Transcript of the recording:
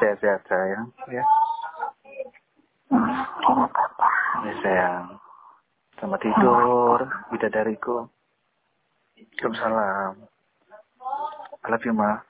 Sehat-sehat sayang. Ya. Ya sayang. Selamat tidur, bidadariku. Waalaikumsalam. I love you, Ma.